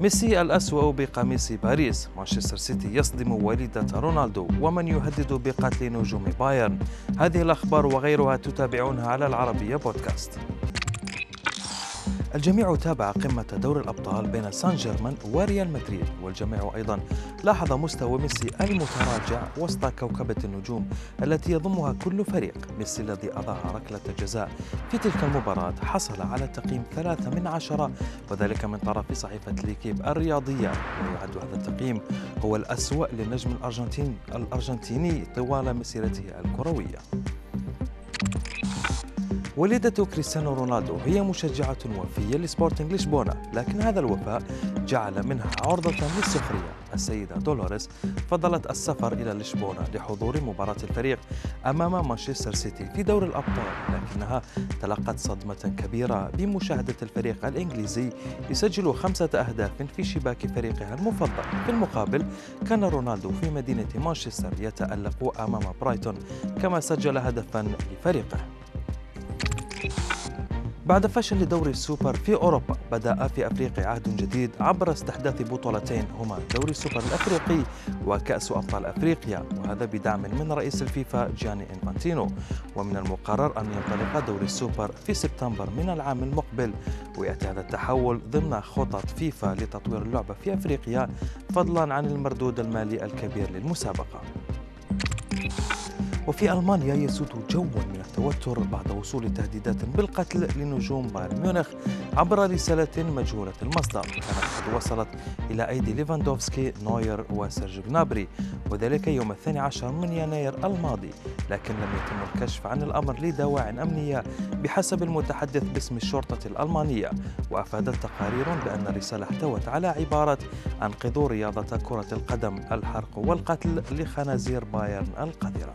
ميسي الأسوأ بقميص باريس. مانشستر سيتي يصدم والدة رونالدو ومن يهدد بقتل نجوم بايرن. هذه الأخبار وغيرها تتابعونها على العربية بودكاست. الجميع تابع قمة دور الأبطال بين سان جيرمان وريال مدريد والجميع أيضا لاحظ مستوى ميسي المتراجع وسط كوكبة النجوم التي يضمها كل فريق. ميسي الذي أضاع ركلة جزاء في تلك المباراة حصل على تقييم ثلاثة من عشرة وذلك من طرف صحيفة ليكيب الرياضية. ويعد هذا التقييم هو الأسوأ للنجم الأرجنتين الأرجنتيني طوال مسيرته الكروية. والدة كريستيانو رونالدو هي مشجعة وفية لسبورتنج لشبونة لكن هذا الوفاء جعل منها عرضة للسخرية السيدة دولوريس فضلت السفر إلى لشبونة لحضور مباراة الفريق أمام مانشستر سيتي في دور الأبطال لكنها تلقت صدمة كبيرة بمشاهدة الفريق الإنجليزي يسجل خمسة أهداف في شباك فريقها المفضل. في المقابل كان رونالدو في مدينة مانشستر يتألق أمام برايتون كما سجل هدفا لفريقه. بعد فشل دوري السوبر في أوروبا بدأ في أفريقيا عهد جديد عبر استحداث بطولتين هما دوري السوبر الأفريقي وكأس أبطال أفريقيا وهذا بدعم من رئيس الفيفا جاني إنفانتينو. ومن المقرر أن ينطلق دوري السوبر في سبتمبر من العام المقبل ويأتي هذا التحول ضمن خطط فيفا لتطوير اللعبة في أفريقيا فضلا عن المردود المالي الكبير للمسابقة. وفي ألمانيا يسود جو من التوتر بعد وصول تهديدات بالقتل لنجوم بايرن ميونخ عبر رسالة مجهولة المصدر. كانت قد وصلت إلى أيدي ليفاندوفسكي نوير وسيرج جنابري وذلك يوم الثاني عشر من يناير الماضي. لكن لم يتم الكشف عن الأمر لدواع أمنية بحسب المتحدث باسم الشرطة الألمانية. وأفادت تقارير بأن الرسالة احتوت على عبارة أنقذوا رياضة كرة القدم الحرق والقتل لخنازير بايرن القذرة.